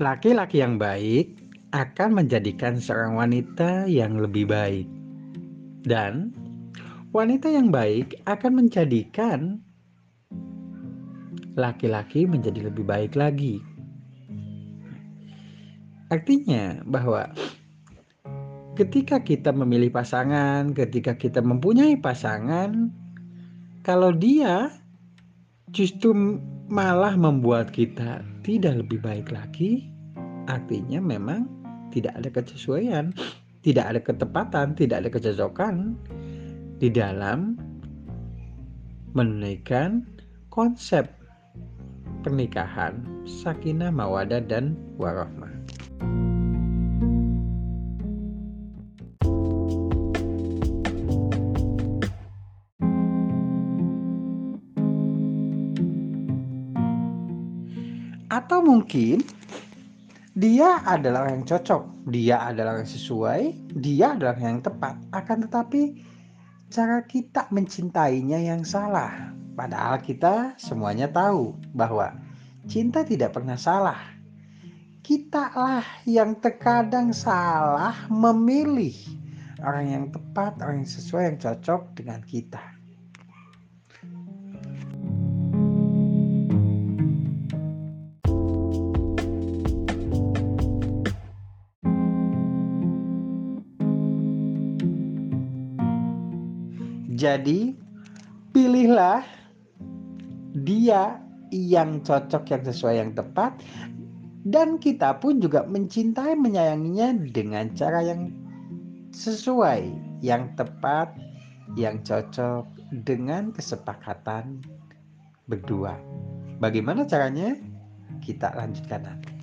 Laki-laki yang baik akan menjadikan seorang wanita yang lebih baik, dan wanita yang baik akan menjadikan laki-laki menjadi lebih baik lagi. Artinya, bahwa ketika kita memilih pasangan, ketika kita mempunyai pasangan, kalau dia justru malah membuat kita tidak lebih baik lagi, artinya memang tidak ada kesesuaian, tidak ada ketepatan, tidak ada kecocokan di dalam menunaikan konsep pernikahan sakinah mawadah dan warahmah. Atau mungkin dia adalah yang cocok, dia adalah yang sesuai, dia adalah yang tepat. Akan tetapi cara kita mencintainya yang salah. Padahal kita semuanya tahu bahwa cinta tidak pernah salah. Kita lah yang terkadang salah memilih orang yang tepat, orang yang sesuai, yang cocok dengan kita. Jadi, pilihlah dia yang cocok, yang sesuai, yang tepat, dan kita pun juga mencintai, menyayanginya dengan cara yang sesuai, yang tepat, yang cocok dengan kesepakatan berdua. Bagaimana caranya? Kita lanjutkan nanti.